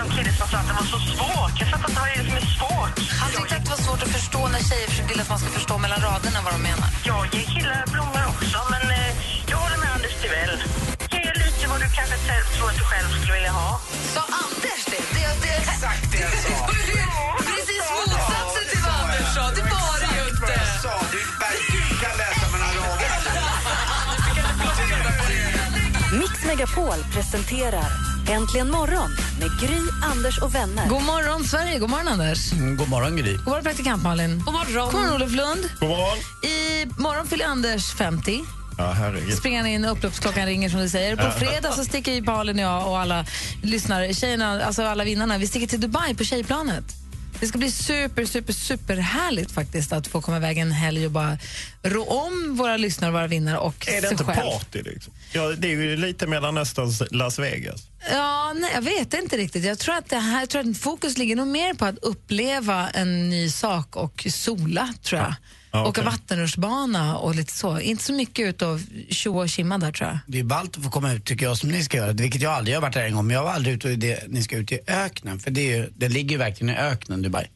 någon kille som sa att det var så svårt. Jag fattar inte vad det är som är svårt. Han tyckte att det var svårt att förstå när tjejer vill att man ska förstå mellan raderna vad de menar. Jag ger killar blommor också, men eh, jag håller med Anders Timell. Ge lite vad du kanske tror att du själv skulle vilja ha. Sa Anders det? det, det Exakt det jag sa. Precis motsatsen till vad Anders sa. Det var det ju inte. du kan läsa mellan raderna. Mix Megapol presenterar Äntligen morgon med Gry, Anders och vänner. God morgon, Sverige. God morgon, Anders. God morgon, Gry. God morgon, praktikant Malin. God morgon. God morgon, Olof Lund. God morgon. I morgon fyller Anders 50. Ja, han in, upploppsklockan ringer som du säger. På fredag så sticker ju Malin och jag och alla lyssnare, tjejerna, alltså alla vinnarna, vi sticker till Dubai på tjejplanet. Det ska bli super, super, super härligt faktiskt att få komma iväg en helg och bara rå om våra lyssnare, våra vinnare och Är det inte själv. party liksom? Ja, det är ju lite Mellanösterns Las Vegas. Ja, nej, jag vet inte riktigt. Jag tror, att det här, jag tror att fokus ligger nog mer på att uppleva en ny sak och sola, tror jag. Ja, Åka okej. vattenrutschbana och lite så. Inte så mycket ut och tjoa och kimma där, tror jag. Det är ballt att få komma ut tycker jag som ni ska göra, vilket jag aldrig har varit där en gång. Men jag var aldrig ute och det, ni ska ut i öknen, för det, är ju, det ligger ju verkligen i öknen Dubai.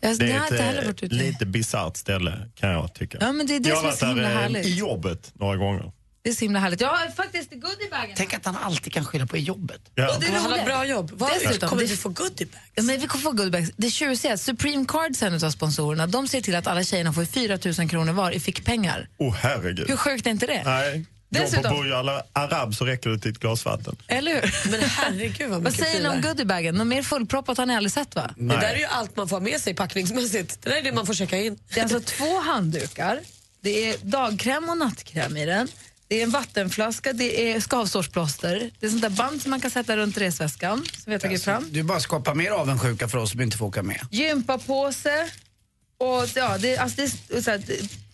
Jag, Det är har inte heller ett varit eh, ute. lite bisarrt ställe kan jag tycka. Ja, men det är det jag som har varit där eh, i jobbet några gånger. Det är så himla härligt. Jag har faktiskt goodiebagen. Tänk att han alltid kan skylla på jobbet. Ja. Och det Han har roliga- bra jobb. Dessutom, kommer det- vi få goodiebags? Ja, men vi kommer få goodiebags. Det tjusiga är att Supreme Cards, en av sponsorerna, de ser till att alla tjejerna får 4 000 kronor var i fickpengar. Oh herregud. Hur sjukt är inte det? Nej. Dessutom- Burj Al Arab så räcker det till ett glas vatten. Eller hur? Men herregud vad Vad säger ni om goodiebagen? Något mer fullproppat har ni aldrig sett va? Det där är ju allt man får med sig packningsmässigt. Det där är det man får checka in. Det är alltså två handdukar, det är dagkräm och nattkräm i den, det är en vattenflaska, det är skavsårsplåster, det är sånt där band som man kan sätta runt resväskan som vi har tagit fram. Du bara skapar mer avundsjuka för oss som inte får åka med. Gympapåse och ja, det, alltså det är så här,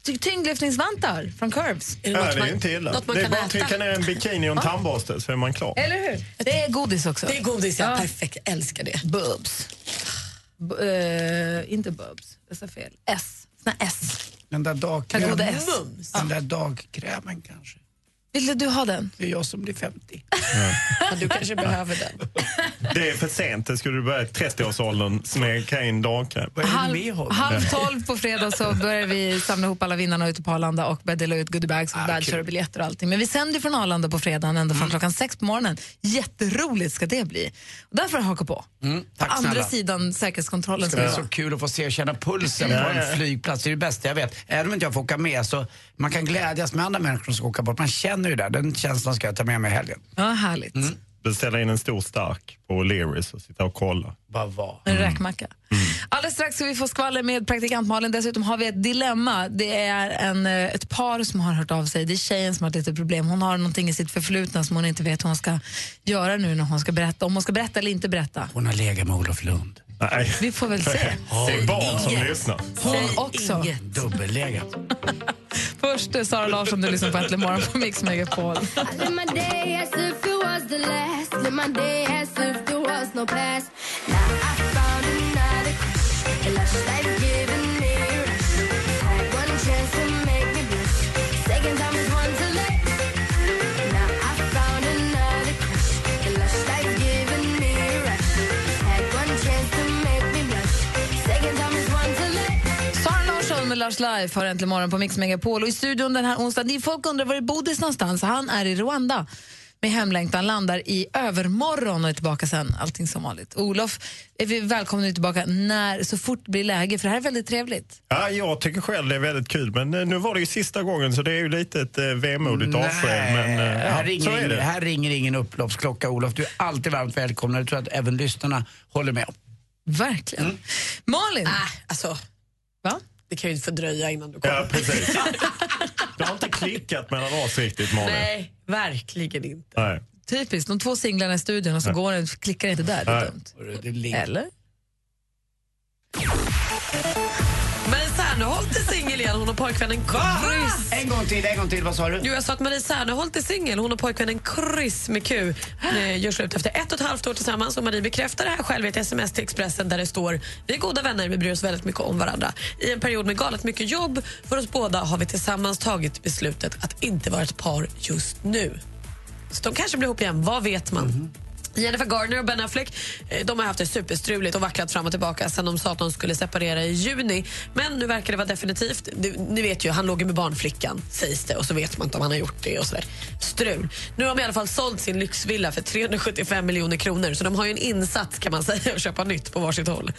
ty- tyngdlyftningsvantar från Curves. Är Ja, något det är man- inte illa. Något man Det är bara att trycka ner en bikini och en tandborste så är man klar. Eller hur? Det är godis också. Det är godis, ja. Ja. Perfekt. Jag älskar det. Bubs. B- eh, inte bubs, jag sa fel. S. Såna S. Den där dagkrämen. Den där dagkrämen kanske. Vill du ha den? Det är jag som blir 50. Ja, du kanske behöver den. Det är för sent. Det skulle du börja i 30-årsåldern smeka in dagkräm. Halv, tolv på fredag så börjar vi samla ihop alla vinnarna ute på Arlanda och börja dela ut goodiebags och Ah, och biljetter och allting. Men vi sänder från Arlanda på fredagen ända från klockan sex på morgonen. Jätteroligt ska det bli. Och därför haka på. Mm, tack Andra snälla. sidan säkerhetskontrollen. Det är så kul att få se och känna pulsen på en flygplats. Det är det bästa jag vet. Även om inte jag får åka med så man kan glädjas med andra människor som ska åka bort. Man känner ju det. Den känslan ska jag ta med mig i helgen. Ja, härligt. Beställa in en stor stark på O'Learys och sitta och kolla. Vad var? En räkmacka. Alldeles strax ska vi få skvaller med praktikant Malin. Dessutom har vi ett dilemma. Det är en, eh, ett par som har hört av sig. Det är tjejen som har ett litet problem. Hon har någonting i sitt förflutna som hon inte vet hur hon ska göra nu när hon ska berätta. Om hon ska berätta eller inte berätta. Hon har legat med Olof Lund. Nej. Vi får väl se. Är barn som lyssnar. Hon också. Dubbellegat. Först är Sara Larsson, du lyssnar på Äntligen morgon på Mix Megapol. Lars Life har äntligen morgon på Mix Megapol. Och i studion den här onsdagen, ni- folk undrar var är Bodis någonstans? Han är i Rwanda med hemlängtan, landar i övermorgon och är tillbaka sen. Allting som vanligt. Olof, är vi välkomna tillbaka när, så fort det blir läge, för det här är väldigt trevligt. Ja, jag tycker själv det är väldigt kul, men eh, nu var det ju sista gången så det är ju lite ett eh, vemodigt avsked. Men eh, här, ringer så är ingen, det. här ringer ingen upploppsklocka, Olof. Du är alltid varmt välkommen. Jag tror att även lyssnarna håller med om. Verkligen. Malin, Äh, alltså, va? Det kan ju inte fördröja innan du kommer. Ja, precis. Det har inte klickat mellan oss riktigt, Malin. Nej, verkligen inte. Nej. Typiskt, de två singlarna i studion och så går det, klickar inte där. Det är dumt. Eller? Serneholt är singel igen. Hon och pojkvännen Chris. En gång till, en gång till. Vad sa du? Jo, jag sa att Marie Serneholt är singel. Hon och pojkvännen Chris med Q eh, gör slut efter ett och ett halvt år tillsammans. Och Marie bekräftar det här själv i ett sms till Expressen där det står Vi är goda vänner, vi bryr oss väldigt mycket om varandra. I en period med galet mycket jobb för oss båda har vi tillsammans tagit beslutet att inte vara ett par just nu. Så de kanske blir ihop igen, vad vet man? Jennifer Garner och Ben Affleck eh, de har haft det superstruligt och vacklat fram och tillbaka sen de sa att de skulle separera i juni. Men nu verkar det vara definitivt. Ni vet ju, han låg ju med barnflickan sägs det och så vet man inte om han har gjort det och sådär. Strul. Nu har de i alla fall sålt sin lyxvilla för 375 miljoner kronor så de har ju en insats kan man säga att köpa nytt på varsitt håll.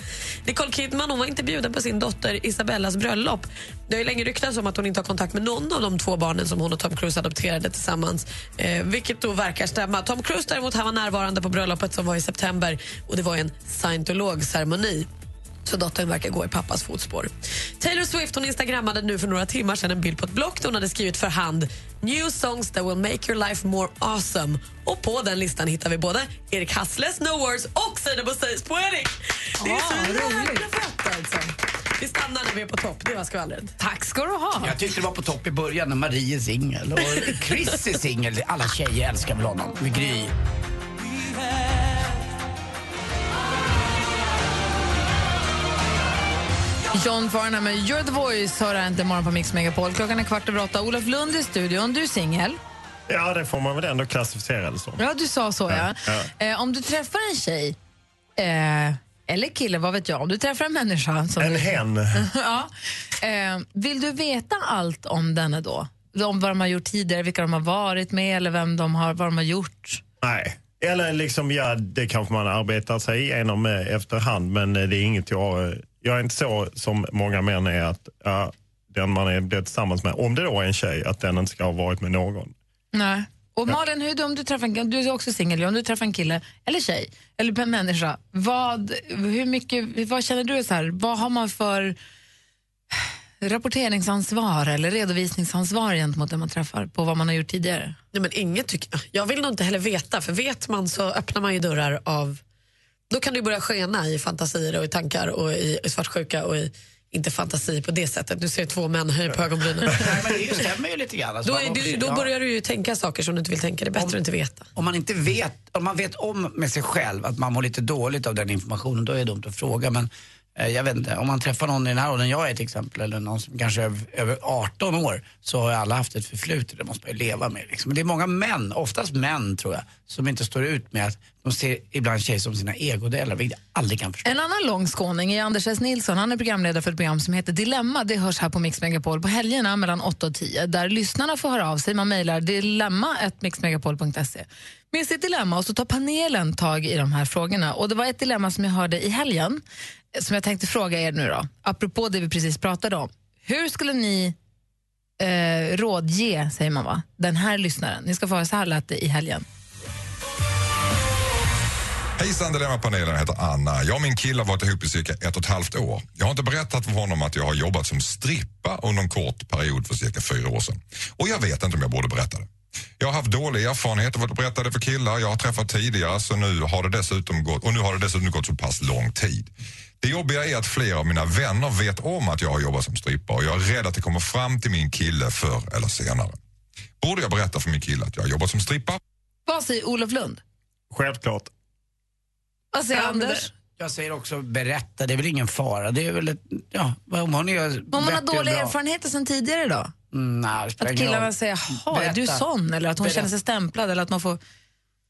Nicole Kidman hon var inte bjuden på sin dotter Isabellas bröllop. Det har ju länge ryktats om att hon inte har kontakt med någon av de två barnen som hon och Tom Cruise adopterade tillsammans. Eh, vilket då verkar stämma. Tom Cruise däremot han var närvarande på bröllopet som var i september och det var en scientologceremoni. Så dottern verkar gå i pappas fotspår. Taylor Swift hon instagrammade nu för några timmar sedan en bild på ett block där hon hade skrivit för hand New songs that will make your life more awesome. Och på den listan hittar vi både Erik Hassles No Words och Sina Boseis Poetic. Det är så Ah, jävla fett alltså. Vi stannar när vi är på topp, det var skvallret. Tack ska du ha. Jag tyckte det var på topp i början när Marie är singel och Chris är singel. Alla tjejer älskar väl honom. Med Gry. John Farnham med You're the voice hör här inte imorgon på Mix Megapol. Klockan är kvart över åtta. Olof Lund i studion. Du är singel. Ja, det får man väl ändå klassificera det som. Ja, du sa så, ja. Ja, Eh, om du träffar en tjej, eh, eller kille, vad vet jag, om du träffar en människa... Som En du, hen. ja, eh, vill du veta allt om denne då? Om vad de har gjort tidigare, vilka de har varit med eller vem de har, vad de har gjort? Nej. Eller liksom, ja, det kanske man arbetar sig igenom eh, efterhand, men eh, det är inget jag... eh, Jag är inte så som många män är att ja, den man är tillsammans med, om det då är en tjej, att den inte ska ha varit med någon. Nej. Och Malin, hur, om du, träffar en, du är också singel, om du träffar en kille eller tjej eller en människa, vad, hur mycket, vad känner du så här, vad har man för rapporteringsansvar eller redovisningsansvar gentemot den man träffar på vad man har gjort tidigare? Nej, men inget tycker jag. Jag vill nog inte heller veta, för vet man så öppnar man ju dörrar av... Då kan det börja skena i fantasier och i tankar och i, i svartsjuka och i, inte fantasi på det sättet. Du ser två män höja på ögonbrynen. Nej, men det stämmer ju lite grann. Alltså, Då, är, då ja. börjar du ju tänka saker som du inte vill tänka. Det är bättre att inte veta. Om man inte vet, om man vet om med sig själv att man mår lite dåligt av den informationen, då är det dumt att fråga. Men Eh, jag vet inte, om man träffar någon i den här åldern jag är till exempel, eller någon som kanske är över- 18 år, så har alla haft ett förflutet, det måste man ju leva med. Liksom. Men det är många män, oftast män tror jag, som inte står ut med att de ser ibland tjejer som sina egodelar, vilket jag aldrig kan förstå. En annan lång skåning är Anders S. Nilsson. Han är programledare för ett program som heter Dilemma. Det hörs här på Mix Megapol på helgerna mellan 8 och 10 där lyssnarna får höra av sig. Man mejlar dilemma.mixmegapol.se med sitt dilemma och så tar panelen tag i de här frågorna. Och Det var ett dilemma som jag hörde i helgen som jag tänkte fråga er nu då, apropå det vi precis pratade om. Hur skulle ni eh, rådge, säger man va, den här lyssnaren? Ni ska få höra så här lät det i helgen. Hejsan Dilemmapanelen, jag heter Anna. Jag och min kille har varit ihop i cirka ett och ett halvt år. Jag har inte berättat för honom att jag har jobbat som strippa under en kort period för cirka fyra år sedan. Och jag vet inte om jag borde berätta det. Jag har haft dålig erfarenhet av att berätta det för killar jag har träffat tidigare så nu har det dessutom gått, och nu har det dessutom gått så pass lång tid. Det jobbiga är att flera av mina vänner vet om att jag har jobbat som strippa och jag är rädd att det kommer fram till min kille förr eller senare. Borde jag berätta för min kille att jag har jobbat som strippa? Vad säger Olof Lund? Självklart. Vad säger Ja, Anders? Jag säger också berätta, det är väl ingen fara. Det är väl ett, ja, om hon är Om man har dåliga erfarenheter sen tidigare då? Mm, nej, Att killarna säger jaha, är du sån? Eller att hon Berätta. känner sig stämplad? Eller att man får...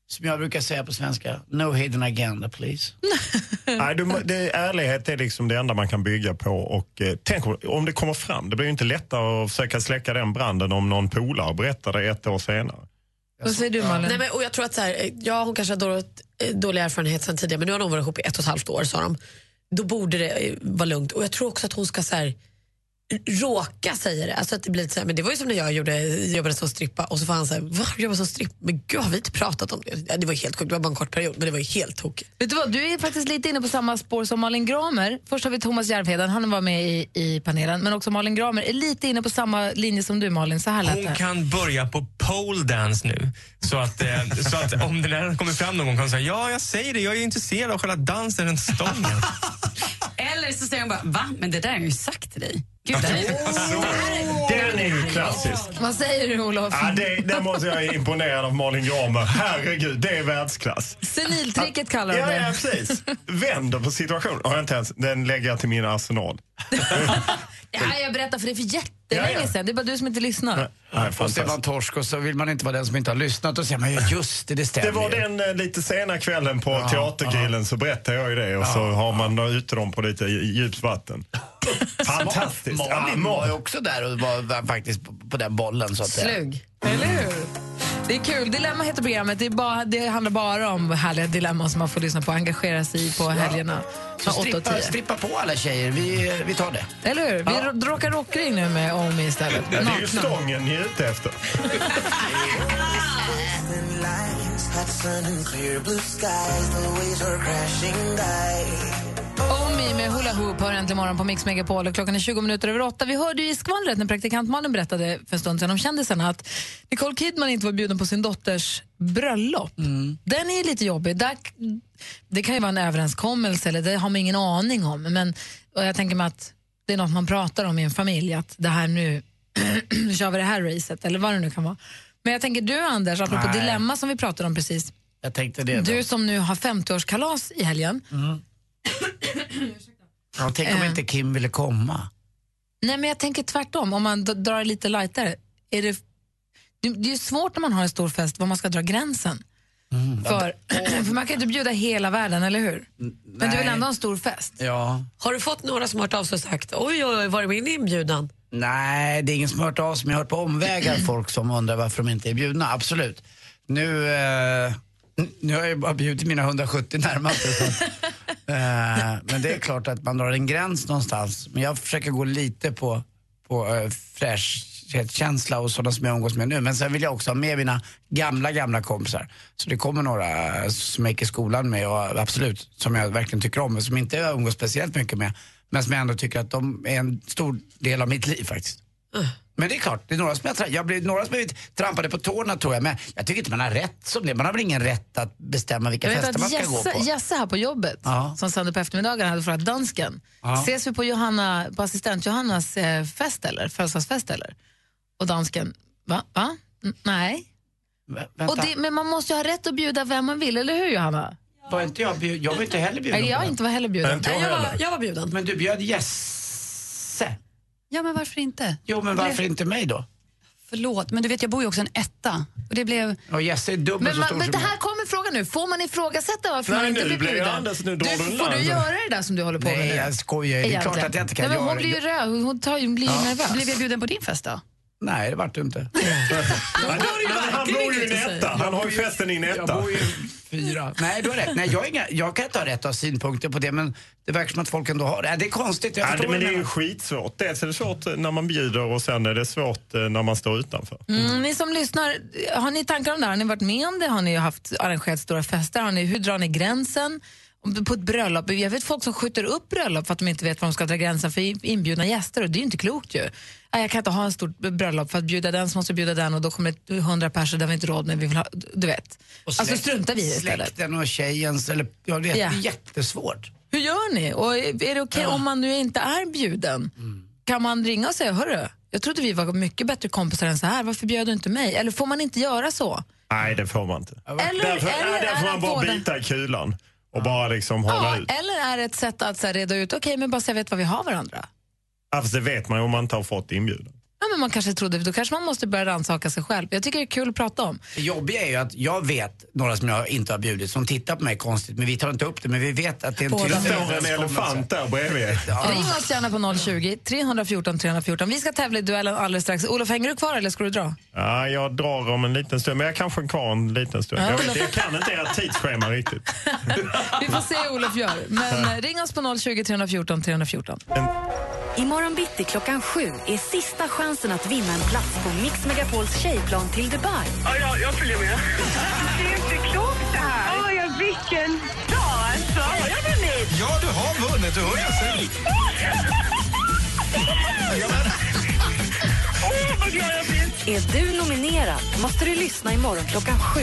Som jag brukar säga på svenska, no hidden agenda please. Nej, du, det, ärlighet är liksom det enda man kan bygga på. Och, eh, tänk om, om det kommer fram. Det blir ju inte lättare att försöka släcka den branden om någon polare berättar det ett år senare. Vad säger du Malin? Nej, men, och jag tror att så här, eh, ja, hon kanske har dåligt, eh, dålig erfarenhet sen tidigare men nu har de varit ihop i ett och ett halvt år sa de. Då borde det eh, vara lugnt. Och jag tror också att hon ska så här, råka säga det. Alltså att det, blir så här, men det var ju som när jag gjorde, jobbade som strippa och så får han säga va, jobbar som strippa? Men gud har vi inte pratat om det? Ja, det var helt sjukt, det var bara en kort period men det var ju helt tokigt. Vet du vad, du är faktiskt lite inne på samma spår som Malin Gramer. Först har vi Thomas Järvheden, han var med i, i panelen. Men också Malin Gramer är lite inne på samma linje som du Malin. Så här lät Hon kan börja på pole dance nu. Så att, eh, så att om den här kommer fram någon gång kan hon säga ja, jag säger det, jag är intresserad av själva dansen, den stången. Eller så säger hon bara, va? Men det där har jag ju sagt till dig. Gud, det här är... Den är ju klassisk. Vad säger du, Olof? Ja, det, det måste jag är imponerad av Malin Gramer. Herregud, det är världsklass. Seniltricket kallar de Ja, det. ja, precis. Vänder på situationen. Har jag inte ens, den lägger jag till min arsenal. Ja, jag berättar för det är för jättelänge Ja, sedan. Det är bara du som inte lyssnar. och så är man torsk och så vill man inte vara den som inte har lyssnat och säger man ja, just det, det stämmer Det var ju." den eh, lite sena kvällen på Ja, Teatergrillen så berättade jag ju det och så Ja, har man då ute dem på lite djupt vatten. Fantastiskt. Ja, Malin Mal- var ju också där och var, var faktiskt på, på den bollen så att. Slug. Eller hur? Det är kul. Dilemma heter programmet. Det, är bara, det handlar bara om härliga dilemman som man får lyssna på och engagera sig i på helgerna. Så Från 8 och strippa, 10. strippa på alla tjejer, vi, vi tar det. Eller hur? Vi ja. råkar rockring nu med Omi istället. Ja, det är ju stången ni är ute efter. Omi med Hula Hoop hör äntligen morgon på Mix Megapol och klockan är 20 minuter över åtta. Vi hörde ju i skvallret när praktikant Malin berättade för en stund sedan om kändisarna att Nicole Kidman inte var bjuden på sin dotters bröllop. Den är lite jobbig. Där, det kan ju vara en överenskommelse eller det har man ingen aning om. Men jag tänker mig att det är något man pratar om i en familj att det här nu, nu kör vi det här racet eller vad det nu kan vara. Men jag tänker du Anders, apropå Nej. dilemma som vi pratade om precis. Jag tänkte det. då. Du som nu har 50-årskalas i helgen. Mm. Ja, tänk om Eh. inte Kim ville komma. Nej, men jag tänker tvärtom. Om man drar lite lightare. Är det, det, det är ju svårt när man har en stor fest var man ska dra gränsen. För, för man kan inte bjuda hela världen, eller hur? Men du vill ändå ha en stor fest. Ja. Har du fått några som hört av sig och sagt oj, oj, oj, var är min inbjudan? Nej, det är ingen som hört av sig, men jag har hört på omvägar folk som undrar varför de inte är bjudna. Absolut. Nu, eh, nu har jag ju bara bjudit mina 170 närmaste. Eh, men det är klart att man drar en gräns någonstans. Men jag försöker gå lite på, på uh, fräschhetskänsla och sådana som jag umgås med nu. Men sen vill jag också ha med mina gamla, gamla kompisar. Så det kommer några som jag gick i skolan med och absolut, som jag verkligen tycker om. Men som inte jag umgås speciellt mycket med. Men som jag ändå tycker att de är en stor del av mitt liv faktiskt. Men det är klart, det är några som jag, jag blir, några som blivit trampade på tårna tror jag. Men jag tycker inte man har rätt som det. Man har väl ingen rätt att bestämma vilka fester man ska gå Jesse, på. Jesse här på jobbet, Ja. som sände på eftermiddagen, hade frågat dansken. Ja. Ses vi på, Johanna, på assistent Johannas eh, fest eller? Födelsedagsfest eller? Och dansken, va? va? N- nej. Och det, men man måste ju ha rätt att bjuda vem man vill, eller hur Johanna? Var inte jag, bjud, jag var inte heller bjuden Nej, jag inte var heller bjuden. Jag Nej, jag, var, jag var bjuden. Men du bjöd Jesse. Ja, men varför inte? Jo, men varför inte mig då? Förlåt, men du vet jag bor ju också i en etta. Och det blev... Och Jesse är dubbelt Men, så man, stor men som det jag. här kommer frågan nu. Får man ifrågasätta varför Nej, man inte nu blir blir bjuden? Anders, nu drar du får du göra det där som du håller på med Nej, nu? jag skojar ju. Det är klart att jag inte kan Nej, men Hon göra blir ju det. röd. Hon tar, ju- blir ju Ja. nervös. Blev jag bjuden på din fest då? Nej, det vart du inte. Han bor ju i en etta. Han har ju festen i en Jag etta. bor ju fyra. Nej, du har rätt. Nej, jag, inga, jag kan inte ha rätt att ha synpunkter på det, men det verkar som att folk ändå har det. Det är konstigt. Jag Ja, det, men det är ju skitsvårt. Dels är det svårt när man bjuder och sen är det svårt eh, när man står utanför. Mm, ni som lyssnar, har ni tankar om det här? Har ni varit med om det? Har ni haft arrangerat stora fester? Har ni, hur drar ni gränsen? På ett bröllop, jag vet folk som skjuter upp bröllop för att de inte vet var de ska dra gränsen för inbjudna gäster och det är ju inte klokt ju. Jag kan inte ha en stort bröllop för att bjuda den som måste bjuda den och då kommer det hundra personer där vi inte råd med. Vi vill ha, du vet. Och alltså släkt- struntar vi i det istället. Släkten och tjejens, eller ja, det är Ja. jättesvårt. Hur gör ni? Och är det okej om man nu inte är bjuden? Kan man ringa och säga, hörru, jag trodde vi var mycket bättre kompisar än så här, varför bjöd du inte mig? Eller får man inte göra så? Nej, det får man inte. Eller- därför eller nej, där är får det man bara bita i kulan och bara liksom hålla Ja, ut. eller är det ett sätt att så här, reda ut, okej men bara så jag vet vad vi har varandra? Ja, fast det vet man ju om man inte har fått inbjudan. Ja, men man kanske trodde, då kanske man måste börja rannsaka sig själv. Jag tycker det är kul att prata om. Det jobbiga är ju att jag vet några som jag inte har bjudit som tittar på mig konstigt, men vi tar inte upp det, men vi vet att det är en vet. Det står en elefant där bredvid. Ring oss gärna på 020 314 314. Vi ska tävla i duellen alldeles strax. Olof, hänger du kvar eller ska du dra? Ja, jag drar om en liten stund, men jag kanske är kvar en liten stund. Ja, Jag, vet, jag kan inte ert tidsschema riktigt. Vi får se hur Olof gör. Men ring oss på 020 314 314. Imorgon bitti klockan sju är sista chansen att vinna en plats på Mix Megapols tjejplan till Dubai. Ja, jag, jag följer med. Det är inte klokt det här. Oj, ja, vilken dag alltså. Har jag vunnit? Ja, du har vunnit. Du hör jag säga. Åh, vad glad jag blir. Är du nominerad måste du lyssna imorgon klockan sju.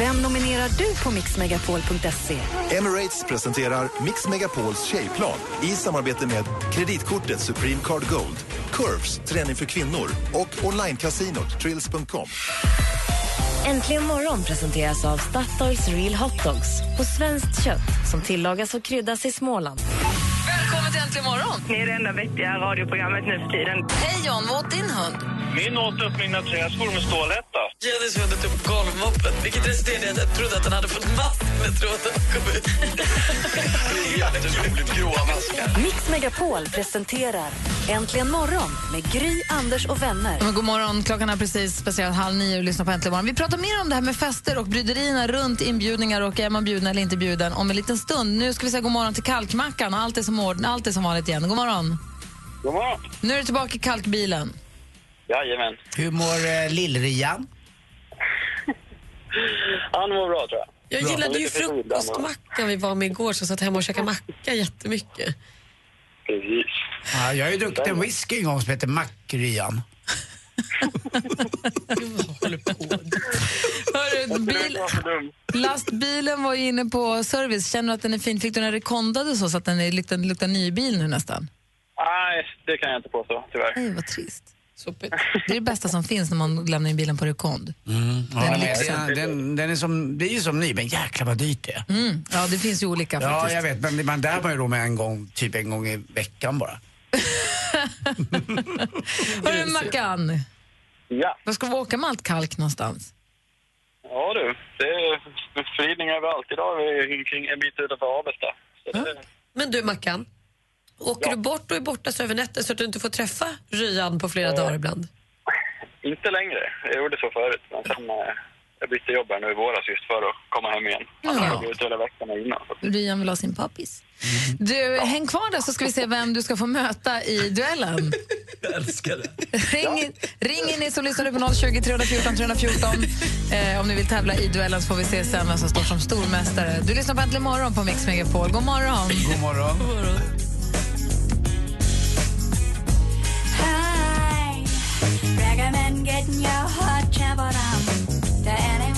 Vem nominerar du på mixmegapol.se? Emirates presenterar Mix Megapols tjejplan i samarbete med kreditkortet Supreme Card Gold, Curves, träning för kvinnor och onlinecasinot Trills.com. Äntligen morgon presenteras av Statoils Real Hot Dogs på svenskt kött som tillagas och kryddas i Småland. Välkommen till Äntligen morgon! Ni är det enda vettiga radioprogrammet nu för tiden. Hej John, vad åt din hund? Min åt upp mina träskor med stålhätta. Jennys hund tog upp golvmoppen, vilket resulterade i att jag trodde att den hade fått mask när tråden kom ut. Det är jätteroligt. Gråa maskar. Mix Megapol presenterar Äntligen morgon med Gry, Anders och vänner. Men god morgon, klockan är precis passerat halv nio och lyssnar på Äntligen morgon. Vi pratar mer om det här med fester och bryderierna runt inbjudningar och är man bjuden eller inte bjuden om en liten stund. Nu ska vi säga god morgon till Kalkmackan och allt är som, ord, allt är som vanligt igen. God morgon. God morgon. Nu är du tillbaka i kalkbilen. Jajamän. Hur mår eh, Lill-Rian? Han mår bra, tror jag. Jag Bra. gillade ju Lite förkyld, frukostmackan vi var med igår så jag satt hemma och käkade macka jättemycket. Precis. Ja, jag har ju druckit en whisky en gång som heter Mack-Rian. Hörru, bil, lastbilen var ju inne på service. Känner du att den är fin? Fick du den rekondad så, så att den är, luktar, luktar ny bil nu nästan? Nej, det kan jag inte påstå, tyvärr. Nej, vad trist. Det är det bästa som finns när man lämnar in bilen på rekond. Mm. Ja, Den lyxen. den, den, den är som, det är ju som ny, men jäklar vad dyrt det är. Mm. Ja, det finns ju olika Ja, faktiskt. jag vet, men man där man ju råd med en gång, typ en gång i veckan bara. Hörru, Mackan. Ja. Var ska vi åka med allt kalk någonstans? Ja du, det är spridning överallt. Idag är vi kring en bit utanför Avesta. Det, Men du Mackan, åker du bort och är borta så över nätter så att du inte får träffa Ryan på flera dagar ibland? inte längre. Jag gjorde så förut, men sen eh, jag bytte jobb här nu i våras just för att komma hem igen. Ja. Jag var ute hela veckorna innan. Ryan vill ha sin pappis. Du, häng kvar där så ska vi se vem du ska få möta i duellen. Jag älskar det. Ring, in, ring in ni som lyssnar på 020 314 314 eh, om ni vill tävla i duellen så får vi se sen vem som står som stormästare. Du lyssnar på Äntligen morgon på Mix Megapol. God morgon! God morgon. Hi, recommend getting your heart traveled on to anyone.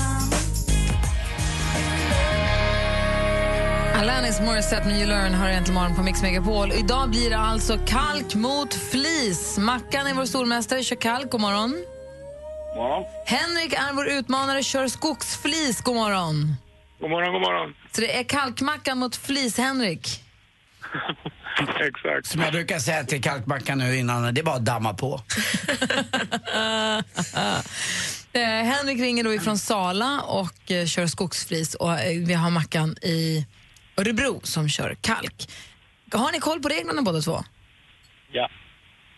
Alanis Morissette med You Learn har äntligen morgon på Mix Megapol. Idag blir det alltså kalk mot flis. Mackan är vår stormästare, kör kalk. God morgon. Ja. Henrik är vår utmanare, kör skogsflis. God morgon. God morgon, god morgon. Så det är kalkmackan mot flis-Henrik. Exakt. Som jag brukar säga till kalkmackan nu innan, det är bara att damma på. Eh, Henrik ringer då ifrån Sala och eh, kör skogsflis och eh, vi har Mackan i Örebro som kör kalk. Har ni koll på reglerna båda två? Ja.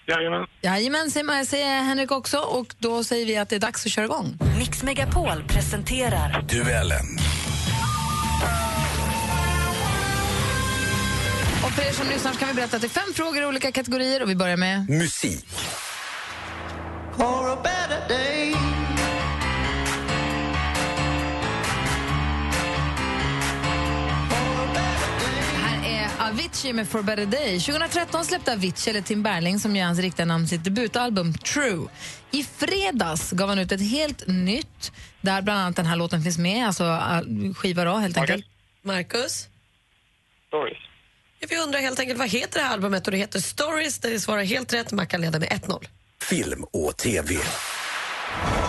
Jajamän. Jajamän, säger, säger Henrik också och då säger vi att det är dags att köra igång. Mix Megapol presenterar Duellen. För er som lyssnar så kan vi berätta att det är fem frågor i olika kategorier och vi börjar med Musik. For a better day. Här är Avicii med For a better day. 2013 släppte Avicii, eller Tim Berling som är hans riktiga namn, sitt debutalbum True. I fredags gav han ut ett helt nytt, där bland annat den här låten finns med, alltså äh, skiva då, helt enkelt. Marcus? Stories. Vi undrar helt enkelt vad heter det här albumet och det heter Stories. Det svarar helt rätt. Mackan leder med 1-0. Film och TV.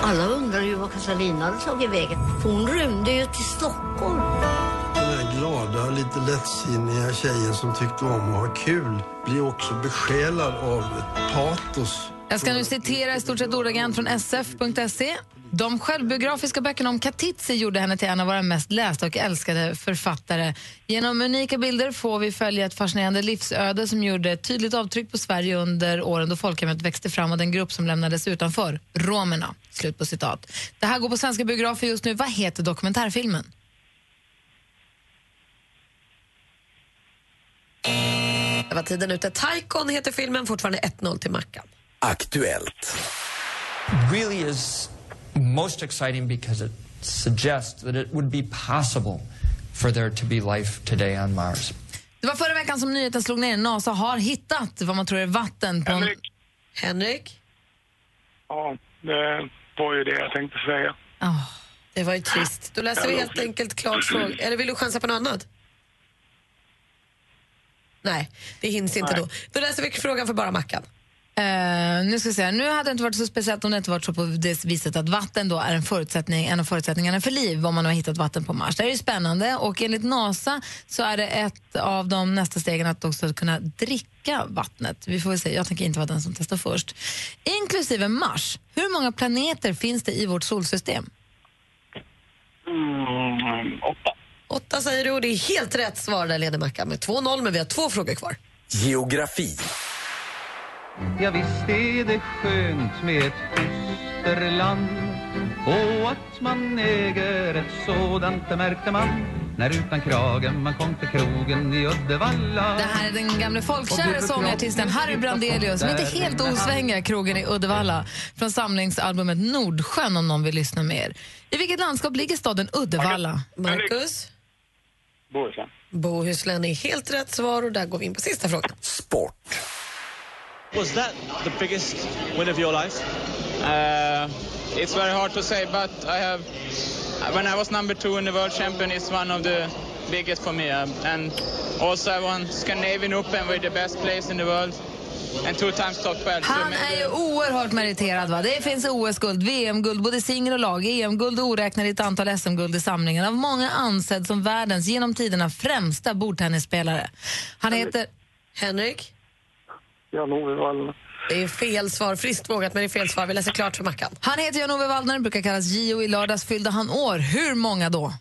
Alla undrar ju vad Katarina hade tagit vägen. Hon rymde ju till Stockholm. Den här glada, lite lättsinniga tjejen som tyckte om att ha kul blir också besjälad av ett patos. Jag ska nu citera i stort sett ordagrant från sf.se. De självbiografiska böckerna om Katitzi gjorde henne till en av våra mest lästa och älskade författare. Genom unika bilder får vi följa ett fascinerande livsöde som gjorde ett tydligt avtryck på Sverige under åren då folkhemmet växte fram och den grupp som lämnades utanför, romerna. Slut på citat. Det här går på svenska biografer just nu. Vad heter dokumentärfilmen? Det var tiden ute. Taikon heter filmen, fortfarande 1-0 till Mackan. Aktuellt. really is most exciting because it suggests that it would be possible for there to be life today on Mars. Det var förra veckan som nyheten slog ner. NASA har hittat vad man tror är vatten på en... Henrik. Henrik? Ja, det var ju det jag tänkte säga. Det var ju trist. Då läser vi helt enkelt klart frågan. Eller vill du chansa på något annat? Nej, det hinns inte Nej. då. Då läser vi frågan för bara Mackan. Eh, nu ska här. nu hade det inte varit så speciellt om det inte varit så på det viset att vatten då är en, förutsättning, en av förutsättningarna för liv om man har hittat vatten på Mars. Det är ju spännande och enligt NASA så är det ett av de nästa stegen att också kunna dricka vattnet. Vi får väl se, jag tänker inte vara den som testar först. Inklusive Mars, hur många planeter finns det i vårt solsystem? Mm, åtta. Åtta säger du och det är helt rätt svar där leder Mackan med 2-0 men vi har två frågor kvar. Geografi. Ja, visst är det skönt med ett fosterland och att man äger ett sådant, det märkte man när utan kragen man kom till krogen i Uddevalla. Det här är den gamle folkkära sångartisten Harry Brandelius som inte helt osvänga krogen i Uddevalla från samlingsalbumet Nordsjön om någon vill lyssna mer. I vilket landskap ligger staden Uddevalla? Marcus? Bohuslän. Bohuslän är helt rätt svar och där går vi in på sista frågan. Sport. Was that the biggest win of your life? Uh, it's very hard to say, but I have. When I was number two in the world champion, it's one of the biggest for me. Uh, and also, I won Scandinavian Open with the best place in the world, and two times top 12. So Han är ju oerhört meriterad. Va? Det finns OS-guld, VM-guld, både singel och lag, EM-guld och oräkneligt antal SM-guld i samlingen. Av många ansedd som världens genom tiderna främsta bordtennisspelare. Han heter... Henrik? Jan-Ove Wallner. Det är fel svar. Friskt vågat, men det är fel svar. Vi läser klart för Mackan. Han heter Jan-Ove Waldner, brukar kallas Gio. I lördags fyllde han år. Hur många då?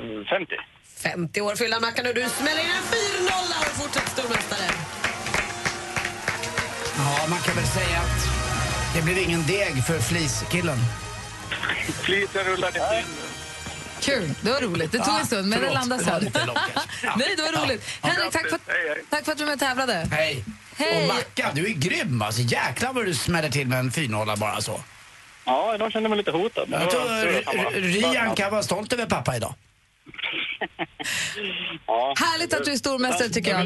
Mm, 50. 50 år fyller Mackan och du smäller in en 4-0 och fortsätter stormästare. Ja, man kan väl säga att det blir ingen deg för fliskillen. Flisen rullade in. Kul, det var roligt. Det tog en stund, men det förlåt. landade Det sen. Ja. Nej, det var roligt. Ja. Henrik, tack för, tack för att du var med och tävlade. Hej. Hej. Och Mackan, du är grym alltså. Jäklar vad du smäller till med en 4 bara så. Ja, idag kände jag mig lite hotad. Jag tror att Rian kan vara stolt över pappa idag. Ja. Härligt att du är stormästare tycker jag.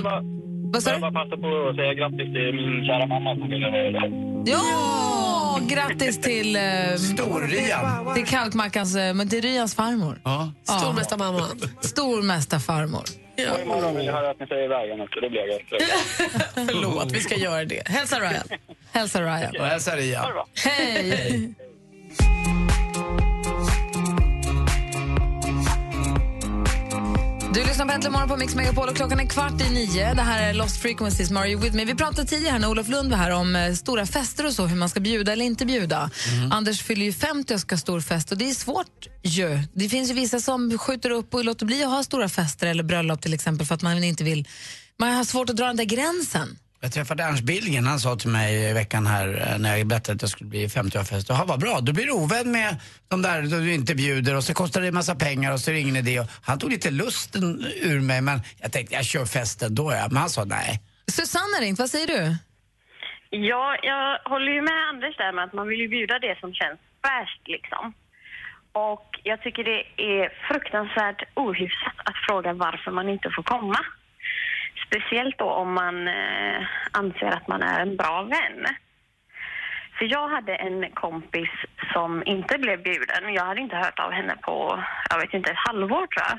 Vad sa Jag du? vill bara passa på att säga grattis till min kära mamma som fyller år idag. Ja! Grattis till... Eh, Stor-Rian. Till Kalkmackans... Eh, men till Ryans farmor. Ja. Stormästarmamman. Stormästarfarmor. Och imorgon vill jag höra att ni säger vägen också. Det blir jag. Förlåt, vi ska göra det. Hälsa Ryan. Hälsa Ryan. Och hälsa Rian. Hej! Du lyssnar på Äntligen morgon på Mix Megapol och klockan är kvart i nio. Det här är Lost Frequencies, You With Me? Vi pratade tidigare här när Olof Lund var här om eh, stora fester och så, hur man ska bjuda eller inte bjuda. Anders fyller ju 50 och ska ha stor fest och det är svårt ju. Det finns ju vissa som skjuter upp och låter bli att ha stora fester eller bröllop till exempel för att man inte vill, man har svårt att dra den där gränsen. Jag träffade Ernst Billgren, han sa till mig i veckan här eh, när jag berättade att jag skulle bli 50-årsfest. Jaha, vad bra, du blir ovän med de där du inte bjuder och så kostar det en massa pengar och så är det ingen idé. Och han tog lite lusten ur mig men jag tänkte jag kör festen då ja. Men han sa nej. Susanne har ringt, vad säger du? Ja, jag håller ju med Anders där med att man vill ju bjuda det som känns fräscht liksom. Och jag tycker det är fruktansvärt ohyfsat att fråga varför man inte får komma. Speciellt då om man eh, anser att man är en bra vän. För jag hade en kompis som inte blev bjuden. Jag hade inte hört av henne på, jag vet inte, ett halvår tror jag.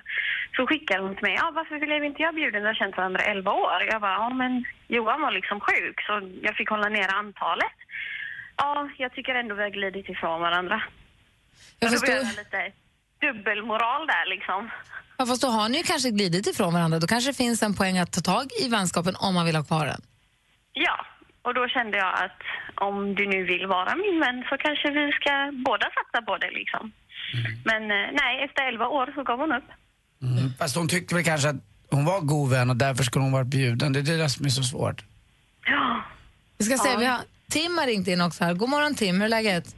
Så skickade hon till mig, ja varför blev inte jag bjuden? Vi har känt varandra i 11 år. Jag bara, ja men Johan var liksom sjuk så jag fick hålla ner antalet. Ja, jag tycker ändå vi har glidit ifrån varandra. Jag förstår. lite dubbelmoral där liksom. Ja, fast då har ni ju kanske glidit ifrån varandra. Då kanske det finns en poäng att ta tag i vänskapen om man vill ha kvar den. Ja, och då kände jag att om du nu vill vara min vän så kanske vi ska båda satsa på det liksom. Men eh, nej, efter 11 år så gav hon upp. Mm. Fast hon tyckte väl kanske att hon var god vän och därför skulle hon varit bjuden. Det är det som är så svårt. Ja. Vi ska se, Ja. vi har Tim har ringt in också här. God morgon Tim, hur är läget?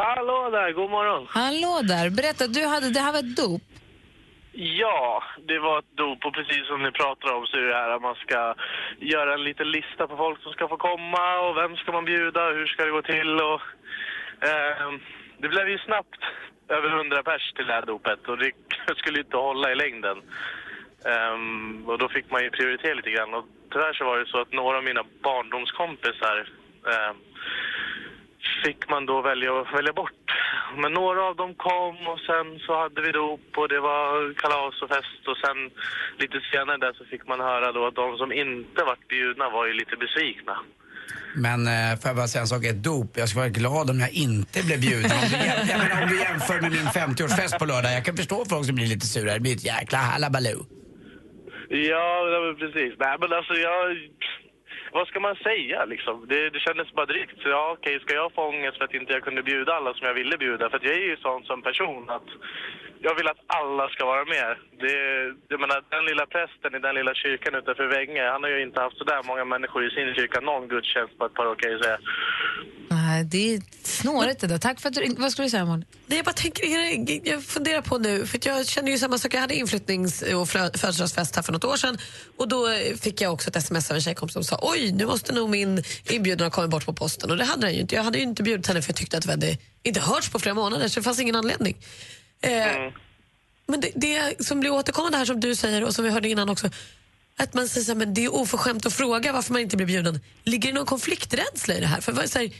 Hallå där, god morgon. Hallå där, berätta, du hade, det här var ett dop. Ja, det var ett dop och precis som ni pratar om så är det här att man ska göra en liten lista på folk som ska få komma och vem ska man bjuda, hur ska det gå till och ehm, det blev ju snabbt över 100 pers till det här dopet och det skulle inte hålla i längden. Ehm, och då fick man ju prioritera lite grann och tyvärr så var det så att några av mina barndomskompisar ehm, fick man då välja, välja bort. men några av dem kom och sen så hade vi dop och det var kalas och fest och sen lite senare där så fick man höra då att de som inte vart bjudna var ju lite besvikna. Men eh, får jag bara säga en sak, ett dop. Jag skulle vara glad om jag inte blev bjuden. Om du, jag menar, om du jämför med min 50-årsfest på lördag. Jag kan förstå folk som blir lite sura. Det blir ett jäkla halabaloo. Ja, precis. Nej, men alltså jag... Vad ska man säga liksom? Det, det kändes bara drygt. Så ja, okej, ska jag få ångest för att inte jag kunde bjuda alla som jag ville bjuda? För att jag är ju sån som person att jag vill att alla ska vara med. Det, jag menar, den lilla prästen i den lilla kyrkan utanför Vänge, han har ju inte haft så där många människor i sin kyrka någon gudstjänst på ett par år kan jag säga. Nej, det är snårigt det där. Tack för att du. Vad skulle du säga, Molly? Nej, jag bara tänker, jag funderar på nu, för att jag känner ju samma sak. Jag hade inflyttnings och födelsedagsfest här för något år sedan och då fick jag också ett sms av en tjejkompis som sa oj, nu måste nog min inbjudan ha kommit bort på posten och det hade den ju inte. Jag hade ju inte bjudit henne för jag tyckte att vi hade inte hörts på flera månader så det fanns ingen anledning. Eh, Men det, det som blir återkommande här som du säger och som vi hörde innan också, att man säger så här, men det är oförskämt att fråga varför man inte blir bjuden. Ligger det någon konflikträdsla i det här? För vad- så här,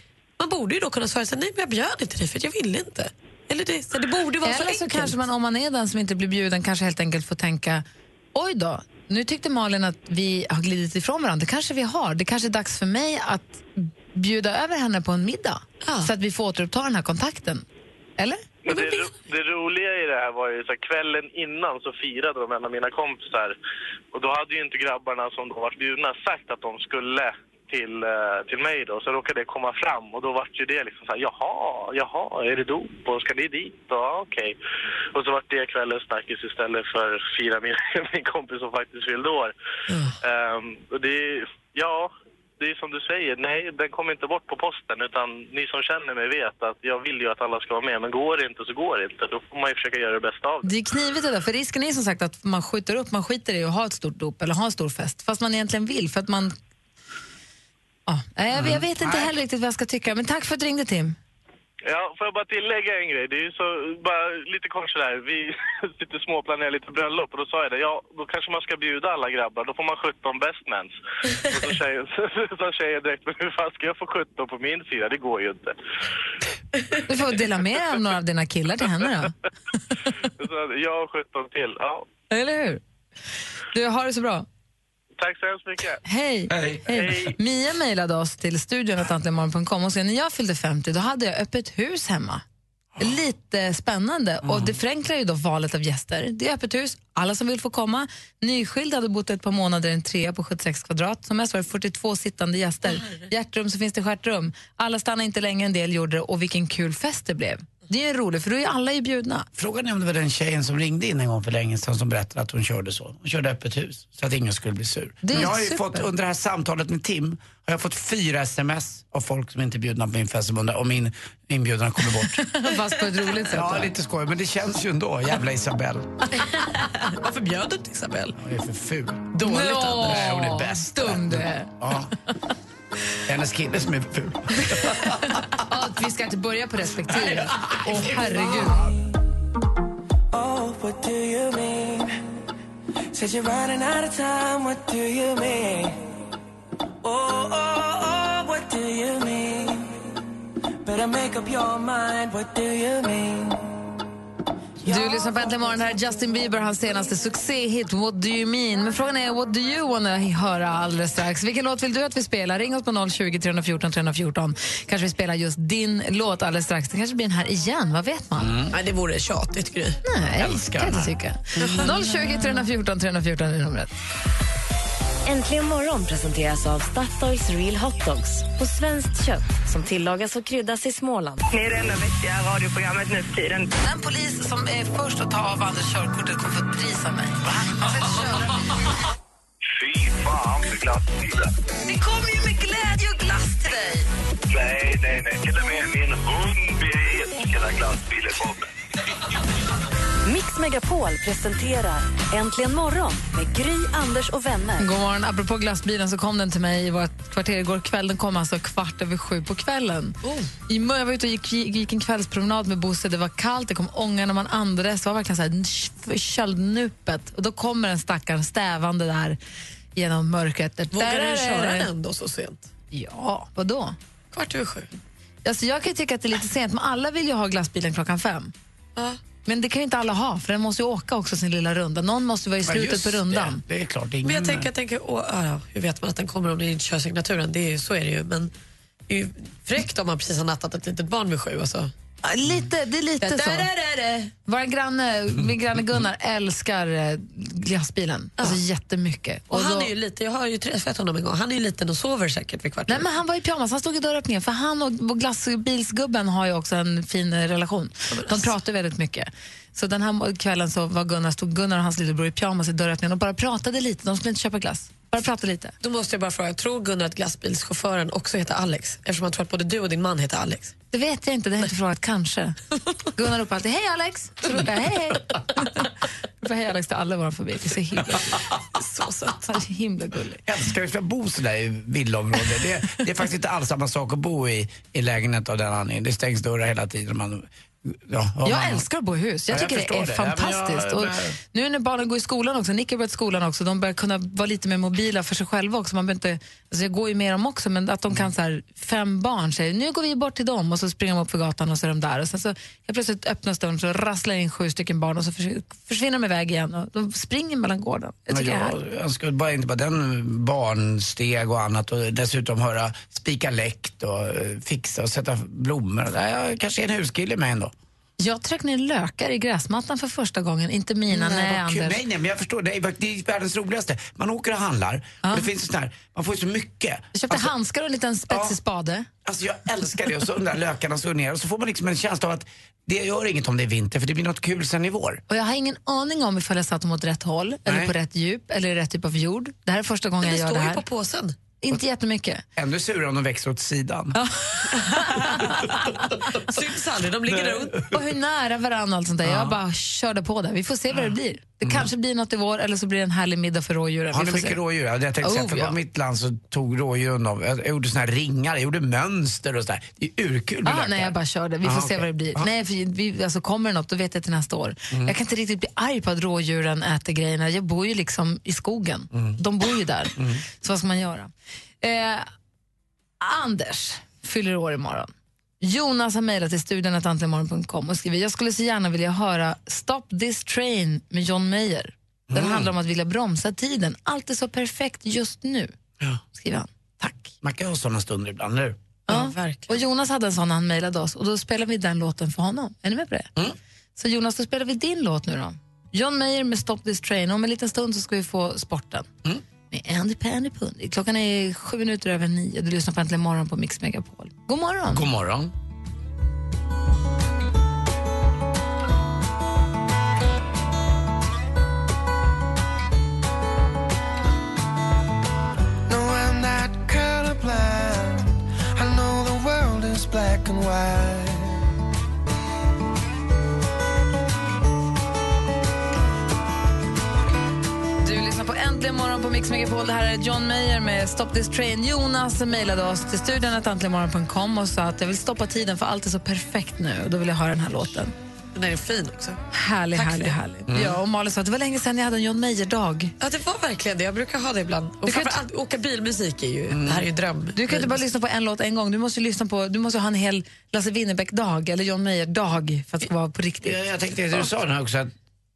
man borde ju då kunna svara så nej men jag bjöd inte dig för jag ville inte. Eller det, så det borde vara så Eller så enkelt. kanske man, om man är den som inte blir bjuden, kanske helt enkelt får tänka oj då, nu tyckte Malin att vi har glidit ifrån varandra. Det kanske vi har. Det kanske är dags för mig att bjuda över henne på en middag så att vi får återuppta den här kontakten. Eller? Men det, ro- det roliga i det här var ju så här, kvällen innan så firade de en av mina kompisar. Och då hade ju inte grabbarna som då varit bjudna sagt att de skulle till, eh, till mig då. Så råkade det komma fram och då vart ju det liksom så här, jaha, jaha, är det dop och ska ni dit? Ja, okej. Och så vart det kvällens snackis istället för fira min, min kompis som faktiskt fyllde år. Ehm, och det, ja, det är som du säger, nej, den kommer inte bort på posten utan ni som känner mig vet att jag vill ju att alla ska vara med men går det inte så går det inte. Då får man ju försöka göra det bästa av det. Det är knivigt det där, för risken är som sagt att man skjuter upp, man skiter i att ha ett stort dop eller ha en stor fest, fast man egentligen vill för att man... Ja, nej, jag, jag vet inte heller riktigt vad jag ska tycka, men tack för att du ringde Tim. Ja, får jag bara tillägga en grej? Det är ju så, bara lite kort sådär, vi sitter småplanerar lite bröllop och då sa jag det, ja då kanske man ska bjuda alla grabbar, då får man 17 bestmans. Och så tjejen, så sa tjejen direkt, men hur fan ska jag få 17 på min sida? Det går ju inte. Du får dela med dig av några av dina killar till henne då. Så jag har 17 till, ja. Eller hur? Du, har det så bra. Tack så hemskt mycket. Hej. Hej. Mia mejlade oss till studion och och sa när jag fyllde 50 då hade jag öppet hus hemma. Lite spännande och det förenklar ju då valet av gäster. Det är öppet hus, alla som vill får komma. Nyskild hade bott ett par månader i en trea på 76 kvadrat. Som mest var det 42 sittande gäster. Hjärtrum så finns det stjärtrum. Alla stannade inte länge, en del gjorde det och vilken kul fest det blev. Det är roligt för då är alla ju bjudna. Frågan är om det var den tjejen som ringde in en gång för länge sedan som berättade att hon körde så. Hon körde öppet hus så att ingen skulle bli sur. Det Men jag har ju super. fått, under det här samtalet med Tim, har jag fått fyra sms av folk som inte är bjudna på min fest som undrar om min inbjudan kommer bort. Fast på ett roligt sätt. Ja, va? lite skoj. Men det känns ju ändå. Jävla Isabelle. Varför bjöd du inte Isabelle? Hon är för ful. Dåligt, Nå, Nej, hon är bäst. Dum du är. Ja. Hennes kille som är ful. Ja, vi ska inte börja på respektive. Åh, herregud. Oh, what do you mean? Said you're running out of time, what do you mean? Oh, oh, oh, what do you mean? Better make up your mind, what do you mean? Du lyssnar på Äntligen morgon. Här är Justin Bieber, hans senaste succéhit What do you mean? Men frågan är what do you wanna höra alldeles strax. Vilken låt vill du att vi spelar? Ring oss på 020 314 314. Kanske vi spelar just din låt alldeles strax. Det kanske blir den här igen, vad vet man? Nej, det vore tjatigt, Gry. Nej, Älskar kan jag inte tycka. 020 314 314 är numret. Äntligen morgon presenteras av Statoils Real Hot Dogs på svenskt kött som tillagas och kryddas i Småland. Ni är det enda vettiga radioprogrammet nu för tiden. Den polis som är först att ta av Anders körkortet kommer få ett pris av mig. Fy fan för glassbilen. Det kommer ju med glädje och glass till dig. Nej, nej, nej. Till och med min hund vet vilken glassbil är på mig. Mix Megapol presenterar Äntligen morgon med Gry, Anders och vänner. God morgon. Apropå glassbilen så kom den till mig i vårt kvarter igår kväll. Den kom alltså kvart över sju på kvällen. I mö- jag var ute och gick, gick en kvällspromenad med Bosse. Det var kallt, det kom ånga när man andades. Det var verkligen så här köldnupet. Och då kommer en stackaren stävande där genom mörkret. Vågar du köra den då så sent? Ja, vadå? Kvart över sju. Alltså, jag kan tycka att det är lite sent, men alla vill ju ha glassbilen klockan fem. Men det kan ju inte alla ha, för den måste ju åka också sin lilla runda. Någon måste vara i slutet på rundan. Det, det är klart, är Men ingen... jag tänker, jag tänker åh, ja, hur vet man att den kommer om den inte kör signaturen? Det är, så är det ju. Men det är ju fräckt om man precis har nattat ett litet barn vid sju. Alltså. Ja, Lite, det är lite så. Vår granne, min granne Gunnar älskar eh, glassbilen. Alltså jättemycket. Och han då- är ju lite, jag har ju träffat honom en gång, han är ju liten och sover säkert vid kvart Nej, men han var i pyjamas, han stod i dörröppningen. För han och, och glassbilsgubben har ju också en fin eh, relation. De pratar väldigt mycket. Så den här kvällen så var Gunnar, stod Gunnar och hans lillebror i pyjamas i dörröppningen och bara pratade lite. De skulle inte köpa glass. Bara prata lite. Då måste jag bara fråga, tror Gunnar att glassbilschauffören också heter Alex? Eftersom han tror att både du och din man heter Alex. Det vet jag inte, det har jag inte frågat. Kanske. Gunnar ropar alltid hej Alex. Så ropar jag hej hej. Jag hej Alex till alla våra förbi. Det är så himla, så sött. Han är så himla gullig. Jag älskar att bo sådär i villaområde. Det, det är faktiskt inte alls samma sak att bo i, i lägenhet av den anledningen. Det stängs dörrar hela tiden. Man, ja, Jag man- älskar att bo i hus. Jag Ja, jag tycker det är det. Ja, men jag- fantastiskt. och nu när barnen går i skolan också, Nick har börjat skolan också, de börjar kunna vara lite mer mobila för sig själva också. Man inte, alltså jag går ju med dem också, men att de kan så här, fem barn säger nu går vi bort till dem och så springer de upp för gatan och så är de där. Och sen så helt plötsligt öppnas dörren så rasslar in sju stycken barn och så förs- försvinner de iväg igen och de springer mellan gården. Jag tycker det är jag önskar bara inte bara den barnsteg och annat och dessutom höra spika läkt och eh, fixa och sätta blommor. Jag kanske är en huskille med ändå. Jag tryckte ner lökar i gräsmattan för första gången, inte mina, nej, kul. Anders. nej, nej, men jag förstår. Det är, det är världens roligaste. Man åker och handlar och det finns sån här, man får ju så mycket. Jag köpte handskar och en liten spetsig spade. Alltså jag älskar det och så de där lökarna slår ner och så får man liksom en känsla av att det gör inget om det är vinter för det blir något kul sen i vår. Och jag har ingen aning om ifall jag satt dem åt rätt håll, eller Nej. på rätt djup, eller rätt typ av jord. Det här är första gången det jag gör står det ju här. på påsen. Inte jättemycket. Ännu surare om de växer åt sidan. Syns aldrig, de ligger där runt. Och hur nära varandra och allt sånt där. Jag bara körde på det. Vi får se vad det blir. Det kanske blir något i vår eller så blir det en härlig middag för rådjuren. Har ni mycket se. rådjur? Ja, Jag tänkte säga, Oh, för ja. på mitt land så tog rådjuren av, jag gjorde såna här ringar, jag gjorde mönster och sådär. Det är urkul Ah, nej, jag bara körde. Vi får Ah, se okej. vad det blir. Ah. Nej, för vi, alltså, kommer det något, då vet jag till nästa år. Mm. Jag kan inte riktigt bli arg på att rådjuren äter grejerna. Jag bor ju liksom i skogen. Mm. De bor ju där. Så vad ska man göra? Eh, Anders fyller år imorgon. Jonas har mejlat till studion och skriver jag skulle så gärna vilja höra Stop this train med John Mayer. Den Mm. handlar om att vilja bromsa tiden. Allt är så perfekt just nu, skriver han. Man kan ha såna stunder ibland, eller hur? Ja, Och Jonas hade en sån när han mejlade oss och då spelade vi den låten för honom. Är ni med på det? Mm. Så Jonas, då spelar vi din låt nu då. John Mayer med Stop this train. Om en liten stund så ska vi få sporten. Mm. Med Andy Pandy Pundy. Klockan är sju minuter över nio. Du lyssnar på Äntligen morgon på Mix Megapol. God morgon! God morgon. No, I'm not colorblind. I know the world is black and white. Äntligen morgon på Mix Megapol. Det här är John Mayer med Stop this train. Jonas mejlade oss till studion äntligenmorgon.com och sa att jag vill stoppa tiden för allt är så perfekt nu. Och då vill jag höra den här låten. Den är fin också. Härlig, Tack härlig, det. härlig. Mm. Ja, och Malin sa att det var länge sedan jag hade en John Mayer-dag. Ja, det var verkligen det. Jag brukar ha det ibland. Och Du kan åka bilmusik är ju, det här är ju dröm. Du kan inte bara lyssna på en låt en gång. Du måste, ju lyssna på, du måste ha en hel Lasse Winnerbäck-dag eller John Mayer-dag för att det ska vara på riktigt. Jag, jag tänkte, du sa den här också, att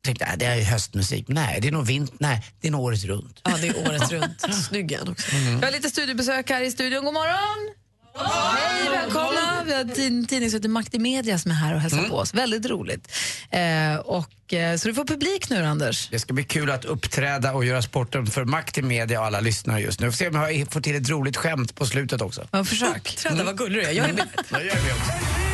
tänkte, äh, det är ju höstmusik. Nej, det är nog vint, nej, det är nog året runt. Ja, det är året runt. Snygg också. Vi har lite studiebesök här i studion. God morgon! Hej, välkomna! Vi har tid- tidningsutgivare Makt i Media som är här och hälsar Mm. på oss. Väldigt roligt. Eh, och, eh, så du får publik nu, Anders. Det ska bli kul att uppträda och göra sporten för makt i media och alla lyssnare just nu. Vi får se om jag får till ett roligt skämt på slutet också. Ja, försök. Träda, vad gullig du är. Jag är med.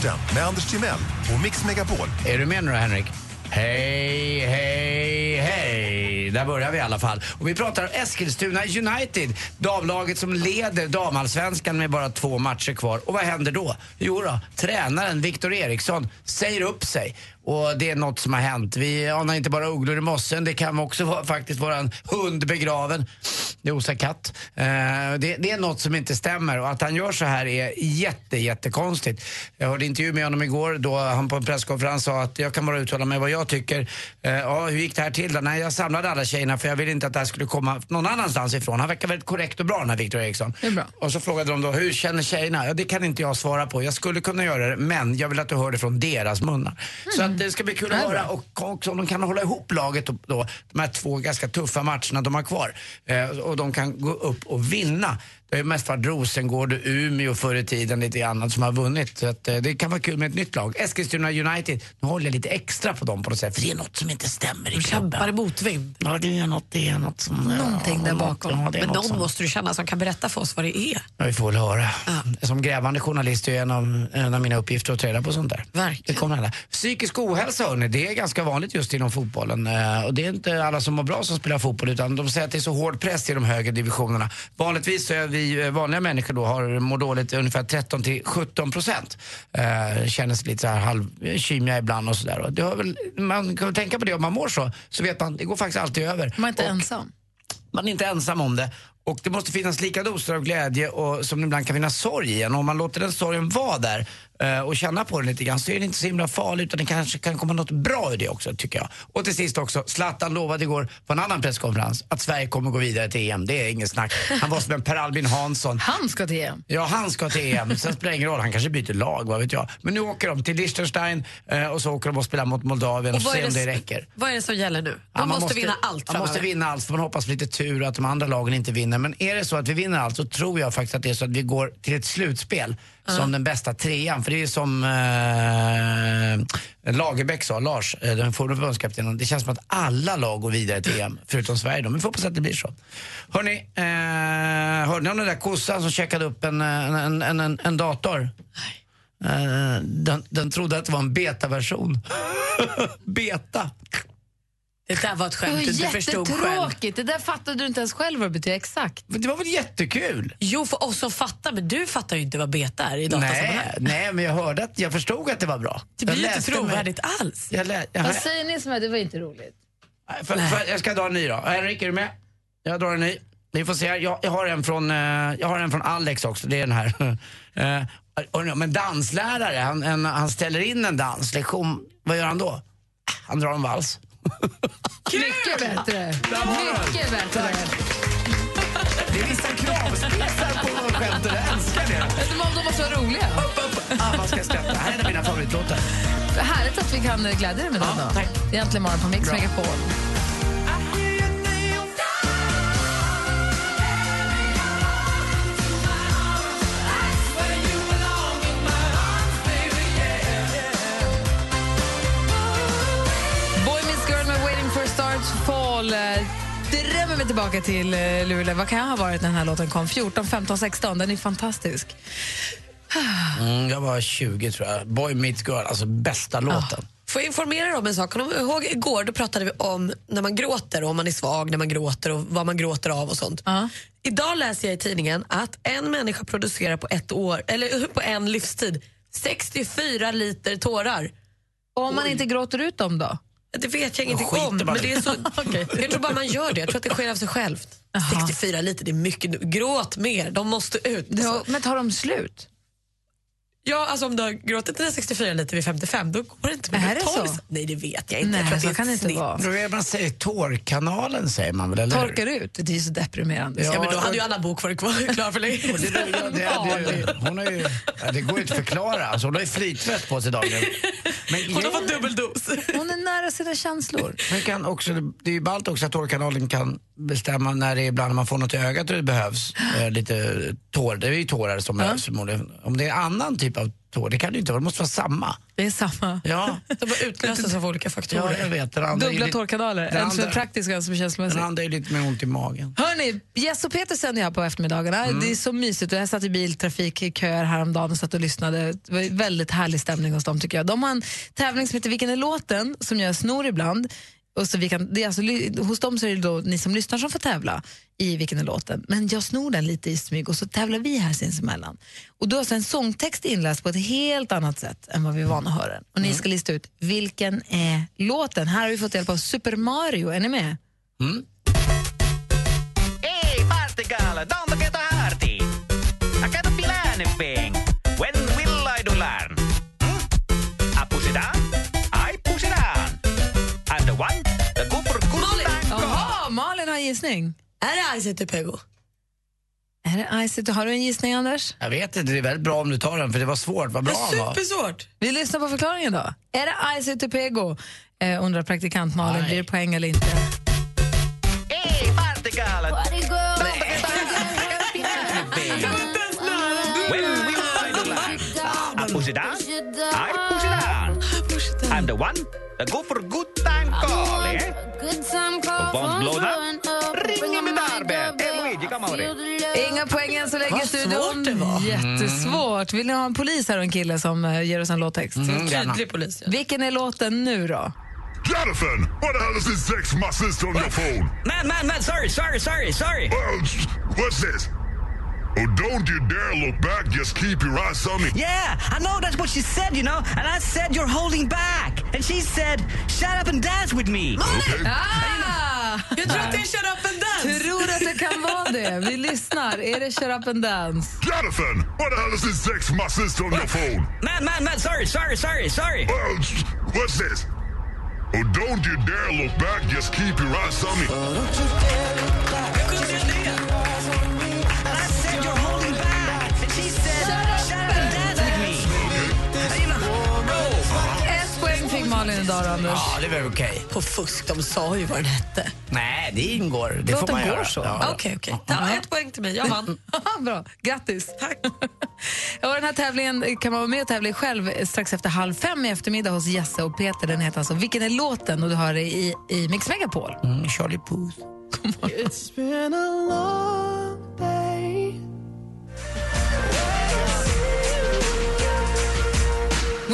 Sporten med Anders Timell och Mix Megapol. Är du med nu Henrik? Hej, hej, hej. Där börjar vi i alla fall. Och vi pratar om Eskilstuna United. Damlaget som leder damallsvenskan med bara två matcher kvar. Och vad händer då? Jo då, tränaren Viktor Eriksson säger upp sig. Och det är något som har hänt. Vi anar inte bara ugglor i mossen, det kan också vara, faktiskt vara en hund begraven. Det osar katt. Eh, det, det är något som inte stämmer och att han gör så här är jätte, jättekonstigt. Jag hörde intervju med honom igår då han på en presskonferens sa att jag kan bara uttala mig vad jag tycker. Eh, ja, hur gick det här till då? Nej, jag samlade alla tjejerna för jag ville inte att det här skulle komma någon annanstans ifrån. Han verkar väldigt korrekt och bra den här Victor Eriksson. Det är bra. Och så frågade de då, hur känner tjejerna? Ja, det kan inte jag svara på. Jag skulle kunna göra det, men jag vill att du hör det från deras munnar. Så att det ska bli kul att höra och också om de kan hålla ihop laget då, de här två ganska tuffa matcherna de har kvar. Eh, och de kan gå upp och vinna. Det har mest varit Rosengård och Umeå förr i tiden lite annat som har vunnit. Så att, eh, det kan vara kul med ett nytt lag. Eskilstuna United, nu håller jag lite extra på dem på något sätt för det är något som inte stämmer i De klubben. kämpar i motvind. Ja, det är något, det är något som... Någonting där ja, bakom. Ja, det är Men något någon som- måste du känna som kan berätta för oss vad det är. Ja, vi får väl höra. Som grävande journalist är en av, en av mina uppgifter att ta reda på sånt där. Verkligen. Det kommer hända. Psykisk ohälsa, hörni, det är ganska vanligt just inom fotbollen. Eh, Och det är inte alla som mår bra som spelar fotboll utan de säger att det är så hård press i de högre divisionerna. Vanligtvis så är vi eh, vanliga människor då har mår dåligt ungefär 13 till 17 procent. Eh, känner sig lite så här halvkymiga ibland och sådär. Man kan tänka på det om man mår så, så vet man det går faktiskt alltid över. Man är inte Och- ensam. man är inte ensam om det. Och det måste finnas lika doser av glädje och som det ibland kan finnas sorg i en. Om man låter den sorgen vara där eh, och känna på den lite grann så är det inte så himla farligt utan det kanske kan komma något bra i det också tycker jag. Och till sist också, Zlatan lovade igår på en annan presskonferens att Sverige kommer gå vidare till EM. Det är inget snack. Han var som en Per Albin Hansson. Han ska till EM. Ja, han ska till EM. Sen spelar det ingen roll, han kanske byter lag, vad vet jag. Men nu åker de till Liechtenstein eh, och så åker de och spelar mot Moldavien och, Och vad se är om det- räcker. Vad är det som gäller nu? De Ja, man måste, vinna allt Man måste framöver. vinna allt för man hoppas på lite tur att de andra lagen inte vinner. Men är det så att vi vinner allt så tror jag faktiskt att det är så att vi går till ett slutspel som den bästa trean. För det är som eh, Lagerbäck sa, Lars, eh, den forna förbundskaptenen. Det känns som att alla lag går vidare till EM, förutom Sverige då. Men vi får hoppas att det blir så. Hörni, eh, hörde ni om den där kossan som checkade upp en, en, en, en, en, en dator? Eh, den, den trodde att det var en betaversion. Beta. Det där var ett Det skämt du inte förstod själv. Det där fattade du inte ens själv vad det betyder exakt. Det var väl jättekul? Jo, för oss som fattar, men du fattar ju inte vad beta är i datasammanhang. Nej, nej, men jag hörde att jag förstod att det var bra. Det blir Jag ju inte läste mig- trovärdigt alls. Jag, lä, jag, Vad säger ni som är det var inte roligt? för, för, jag ska dra en ny då. Henrik, är du med? Jag drar en ny. Ni får se här. Jag, jag, har en från, eh, jag har en från Alex också, det är den här. Eh, men danslärare, han, en, han ställer in en danslektion. Vad gör han då? Han drar en vals. Mycket bättre. Mycket bättre. Det är vissa kravspetsar på skämten, jag älskar det. De, de måste vara roliga. Ah, man ska skratta. Här är en av mina favoritlåtar. Härligt att vi kan glädja dig med den då. tack. Det är Äntligen morgon på Mix Bra. Megapol. Mig tillbaka till eh, Luleå. Vad kan jag ha varit när den här låten kom? 14, 15, 16. Den är fantastisk. Mm, jag var 20 tror jag. Boy Meets Girl, alltså bästa låten. Får jag informera er om en sak? Kommer ihåg igår då pratade vi om när man gråter och om man är svag när man gråter och vad man gråter av och sånt. Idag läser jag i tidningen att en människa producerar på ett år, eller på en livstid 64 liter tårar. Och om man inte gråter ut dem då? Det vet jag ingenting om. bara Men det är så, Jag tror bara man gör det. Jag tror att det sker av sig självt. 64 liter, det är mycket. Gråt mer, de måste ut. Ja, men tar de slut? Ja, alltså om du har gråtit dina 64 liter vid 55, då går det inte Är med det 12. så? Nej, det vet jag inte. Nej, jag så är kan det inte vara. Då är man säger tårkanalen säger man väl, eller? Torkar ut? Det är ju så deprimerande. Ja, Ja, men då och- hade ju Anna Bok varit kvar, klar för länge det, det, det, det, hon har ju, ja, det går ju inte att förklara. Alltså, hon har ju flytväst på sig dagligen. Men Hon har fått dubbeldos. Hon är nära sina känslor. Men kan också, det är ju ballt också att tårkanalen kan bestämma när det är ibland man får något i ögat och det behövs eh, lite tår. Det är ju tårar som behövs förmodligen. Om det är annan typ av tår, det kan det inte vara. Det måste vara samma. Det är samma. Ja, De bara utlöses av olika ja faktorer. jag vet. Den andra Dubbla tårkanaler. den En som är andra- praktisk och en som är Den känslomässig. andra är lite mer ont i magen. Hörni, Jess och Peter sänder jag på eftermiddagarna. Mm. Det är så mysigt. Jag satt i biltrafik köer häromdagen och satt och lyssnade. Det var väldigt härlig stämning hos dem tycker jag. De har en tävling som heter Vilken är låten? som jag snor ibland. Och så vi kan, det är alltså, hos dem så är det då ni som lyssnar som får tävla i Vilken är låten? Men jag snor den lite i smyg och så tävlar vi här sinsemellan. Och då är alltså en sångtext inläst på ett helt annat sätt än vad vi är vana att höra den. Och ni ska lista ut vilken är låten. Här har vi fått hjälp av Super Mario. Är ni med? Mm. Hey, partygala, don't get a hearty. I gotta be en gissning. Är det Ice Tupego? Är det Ice Har du en gissning, Anders? Jag vet inte, det är väldigt bra om du tar den för det var svårt. Vad bra han var. Supersvårt. Vi lyssnar på förklaringen då. Är det Ice Tupego? Eh, undrar praktikant Malin, blir det poäng eller inte? Hej, partygalet! When will I do land? I push it down, I push it down. I'm the one go for good time call, eh? Och bombs blown up, ring med darbel. Hey, Luigi, come. Inga poäng än så länge i Vad studion. svårt det var. Jättesvårt. Vill ni ha en polis här och en kille som eh, ger oss en låttext? Mm, gärna. Tydlig polis. Vilken är låten nu då? Jonathan, what the hell is this text from my sister on your phone? Man, man, man, sorry, sorry, sorry, sorry. Well, what's this? Oh, don't you dare look back. Just keep your eyes on me. Yeah, I know that's what she said, you know, and I said you're holding back. And she said, shut up and dance with me. Ah! Jag tror att det är Shut Up and Dance. Tror att det kan vara det. Vi lyssnar. Är det Shut Up and Dance? Jonathan, what the hell is this text from my sister on your phone? Man, man, man, sorry, sorry, sorry, sorry. Well, what's this? Oh, don't you dare look back. Just keep your eyes on me. Malin idag då, Anders. Ja, det var okej. På fusk, de sa ju vad den hette. Nej, det ingår. Det får Låten man går göra. så. Ja. Okej, okej. Ett poäng till mig, jag vann. Bra, grattis. Tack. ja, den här tävlingen kan man vara med och tävla i själv strax efter halv fem i eftermiddag hos Jesse och Peter. Den heter alltså Vilken är låten? och du hör det i, i Mix Megapol. Mm, Charlie Puth. It's been a long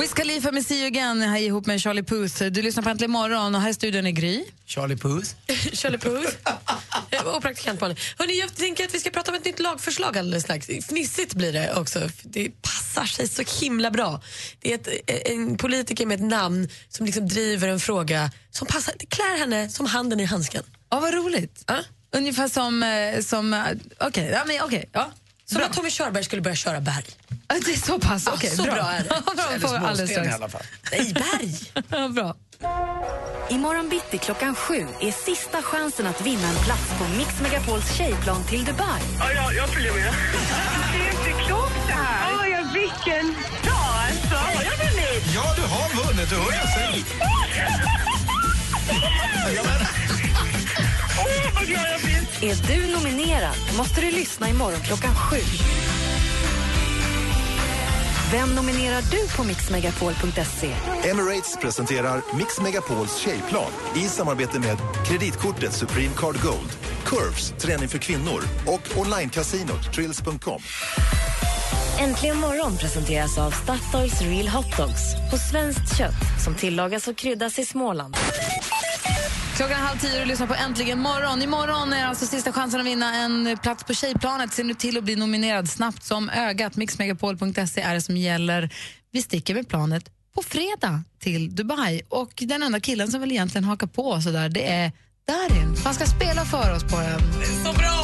Wiz Khalifa med See you again här ihop med Charlie Puth. Du lyssnar på Äntligen morgon och här i studion är Gry. Charlie Puth. Charlie Puth. Eh, och praktikant Malin. Hörrni, jag tänker att vi ska prata om ett nytt lagförslag alldeles strax. Fnissigt blir det också. Det passar sig så himla bra. Det är ett, eh, en politiker med ett namn som liksom driver en fråga som passar, det klär henne som handen i handsken. Ja, vad roligt. Ungefär som... eh, som eh, Okej, ja, men okej. ja. Som att Tommy Körberg skulle börja köra berg. Det är så pass? Okej, så bra. bra är det. bra, Eller får alldeles småsten i alla fall. Nej, berg. Bra. Imorgon bitti klockan sju är sista chansen att vinna en plats på Mix Megapols tjejplan till Dubai. Ja, jag, jag följer med. Det är inte klokt det här. Åh, ja, vilken dag alltså. Har jag vunnit? Ja, du har vunnit, du hör jag säga. Vad glad jag blir. Är du nominerad måste du lyssna imorgon klockan sju. Vem nominerar du på mixmegapol.se? Emirates presenterar Mix Megapols tjejplan i samarbete med kreditkortet Supreme Card Gold, Curves, träning för kvinnor och onlinekasinot Trills.com. Äntligen morgon presenteras av Statoils Real Hot Dogs på svenskt kött som tillagas och kryddas i Småland. Klockan är halv tio och du lyssnar på Äntligen morgon. Imorgon är alltså sista chansen att vinna en plats på Tjejplanet. Se nu till att bli nominerad snabbt som ögat. Mixmegapol.se är det som gäller. Vi sticker med planet på fredag till Dubai. Och den enda killen som väl egentligen hakar på så där, det är Darin. Han ska spela för oss på den. Så bra!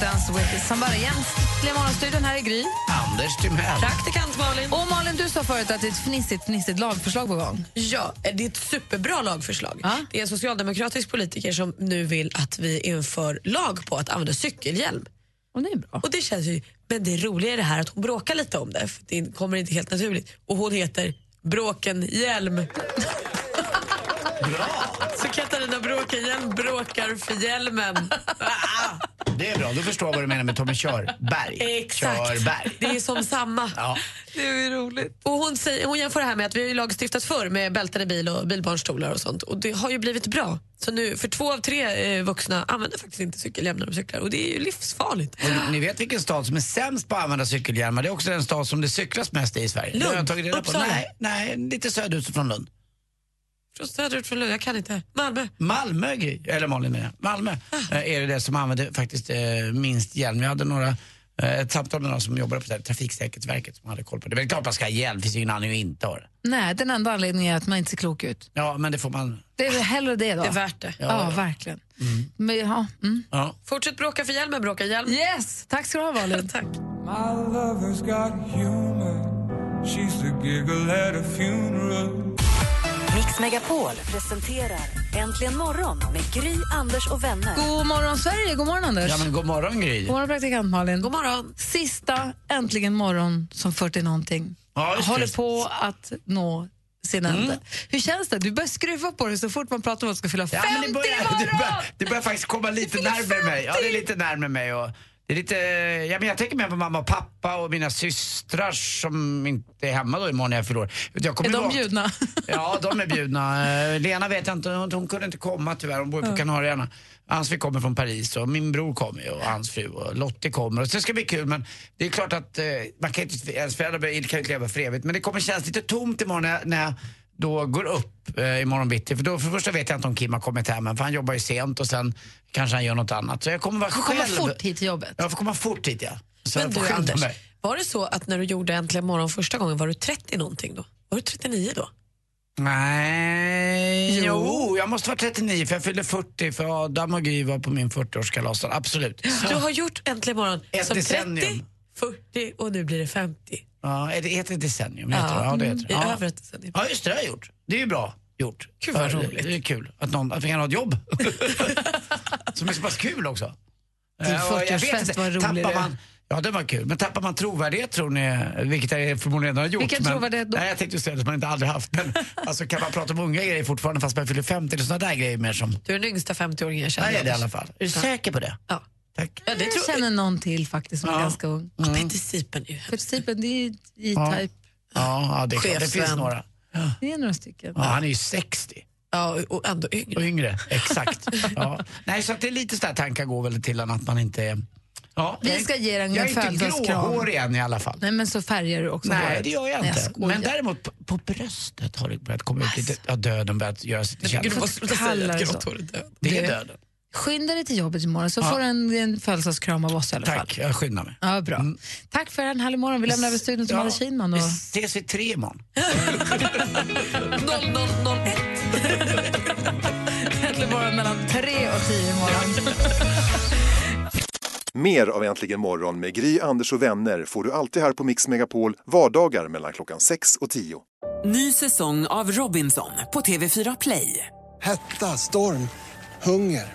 Dance With Somebody. Egentligen morgonstudion här i Gry. Anders Timell. Praktikant Malin. Och Malin, du sa förut att det är ett fnissigt, fnissigt lagförslag på gång. Ja, det är ett superbra lagförslag. Det är en socialdemokratisk politiker som nu vill att vi inför lag på att använda cykelhjälm. Och det är bra. Och det känns ju, men det roliga är det här att hon bråkar lite om det, för det kommer inte helt naturligt. Och hon heter Bråken Hjälm. Så Katarina Bråkenhielm bråkar för hjälmen. Det är bra, då förstår jag vad du menar med Tommy Körberg. Exakt. Körberg. Det är som samma. Ja. Det är roligt. Och hon, säger, hon jämför det här med att vi har ju lagstiftat förr med bälten i bil och bilbarnstolar och sånt. Och det har ju blivit bra. Så nu, för två av tre eh, vuxna använder faktiskt inte cykelhjälm när de cyklar. Och det är ju livsfarligt. Och ni vet vilken stad som är sämst på att använda cykelhjälmar? Det är också den stad som det cyklas mest i i Sverige. Lund. Det har jag tagit reda på. Uppsala. Nej, nej, lite söderut från Lund. Från söderut från Lund, jag kan inte. Malmö. Malmö, eller Malin menar jag. Malmö Ah. eh, är det det som använder faktiskt eh, minst hjälm. Jag hade några Eh, Ett samtal med någon som jobbar på det här Trafiksäkerhetsverket som hade koll på det. Men det är klart man ska ha hjälm, det finns ju ingen anledning att inte ha det. Nej, den enda anledningen är att man inte ser klok ut. Ja, men det får man... Det är väl hellre det då. Det är värt det. Ja, Ja. verkligen. Men, ja, mm. Ja. Fortsätt bråka för hjälmen, bråka hjälm. Yes! Tack ska du ha, Malin. Tack. My lover's got humor. She's the giggle at a funeral. Megapol presenterar Äntligen morgon med Gry, Anders och vänner. God morgon, Sverige. God morgon, Anders. Ja, men god morgon Gry. God morgon, praktikant Malin. God morgon. Sista Äntligen morgon som 40 någonting. Ja, just det. Håller på att nå sin ände. Mm. Hur känns det? Du börjar skruva på det så fort man pratar om att man ska fylla 50 Ja, men det, börjar, det, börjar, det börjar faktiskt komma lite närmare mig. Ja, det är 50. lite närmare mig. Och det är lite, ja, men jag tänker mer på mamma och pappa och mina systrar som inte är hemma då imorgon när jag fyller Är de ihåg- bjudna? Ja, de är bjudna. Lena vet jag inte, hon, hon kunde inte komma tyvärr. Hon bor på Kanarieöarna. Ansvi kommer från Paris och min bror kommer ju och hans fru och Lottie kommer. Och så det ska bli kul men det är klart att eh, man kan inte, ens föräldrar kan ju inte leva för evigt. Men det kommer kännas lite tomt imorgon när jag då går upp eh, imorgon bitti. För då för det första vet jag inte om Kim har kommit hem än, för han jobbar ju sent och sen kanske han gör något annat. Så jag kommer vara själv. kommer fort hit till jobbet. Jag får komma fort hit ja. Så Men du, Anders, mig. var det så att när du gjorde Äntligen morgon första gången var du 30 någonting då? Var du 39 då? Nej, jo. jag måste vara 39 för jag fyllde 40 för Adam och Gry var på min 40-årskalas. Absolut. Du har gjort Äntligen morgon Ett som 30, decennium. 40 och nu blir det 50. Ja, är det heter det decennium? Heter det? Ja, det heter det. Ja. över ett decennium. ja, just det, det har jag gjort. Det är ju bra gjort. Gud, vad roligt. Det är kul att, någon, att vi kan ha ett jobb. Som är så pass kul också. Din Eh, och jag vet 40-årsfest inte, var rolig tappar man, Ja, det var kul. Men tappar man trovärdighet tror ni, vilket jag förmodligen redan har gjort. Vilken men, trovärdighet då? Nej, jag tänkte säga det som man inte aldrig haft. Men alltså, kan man prata om unga grejer fortfarande fast man fyller 50 eller sådana där grejer mer som... Du är den yngsta 50-åringen jag känner. Nej, det är det i alla fall. Är du säker på det? Ja. Tack. Ja, det Jag tror känner någon till faktiskt som är Ja. ganska ung. Ja, Peter Sipen är ju För typen, det är Ja. E-Type. Ja, ja det, är klart. det finns några. Det är några stycken. Ja, han är ju 60. Ja, och ändå yngre. Och yngre, exakt. Ja. Nej, så att det är lite sådär tankar går väl till att man inte är... Ja, Vi jag är- ska ge dig en Jag är inte gråhårig än i alla fall. Nej, men så färgar du också Nej, håret. det gör jag Nej, inte. skojar. men däremot på, på bröstet har det börjat komma ut lite... Ja, döden börjat göra sig till Gud, måste sluta säga att grått hår är död. Det är döden. Skynda dig till jobbet imorgon så Ja. får du en, en födelsedagskram av oss i alla fall. Tack, jag skyndar mig. Ja, bra. Tack för en härlig morgon. Vi lämnar över studion till Ja, Madde Kihlman. Och... Vi ses vid tre imorgon. 0001. Äntligen morgon mellan tre och tio imorgon. Mer av Äntligen morgon med Gry, Anders och vänner får du alltid här på Mix Megapol vardagar mellan klockan 6 och 10. Ny säsong av Robinson på TV4 Play. Hetta, storm, hunger.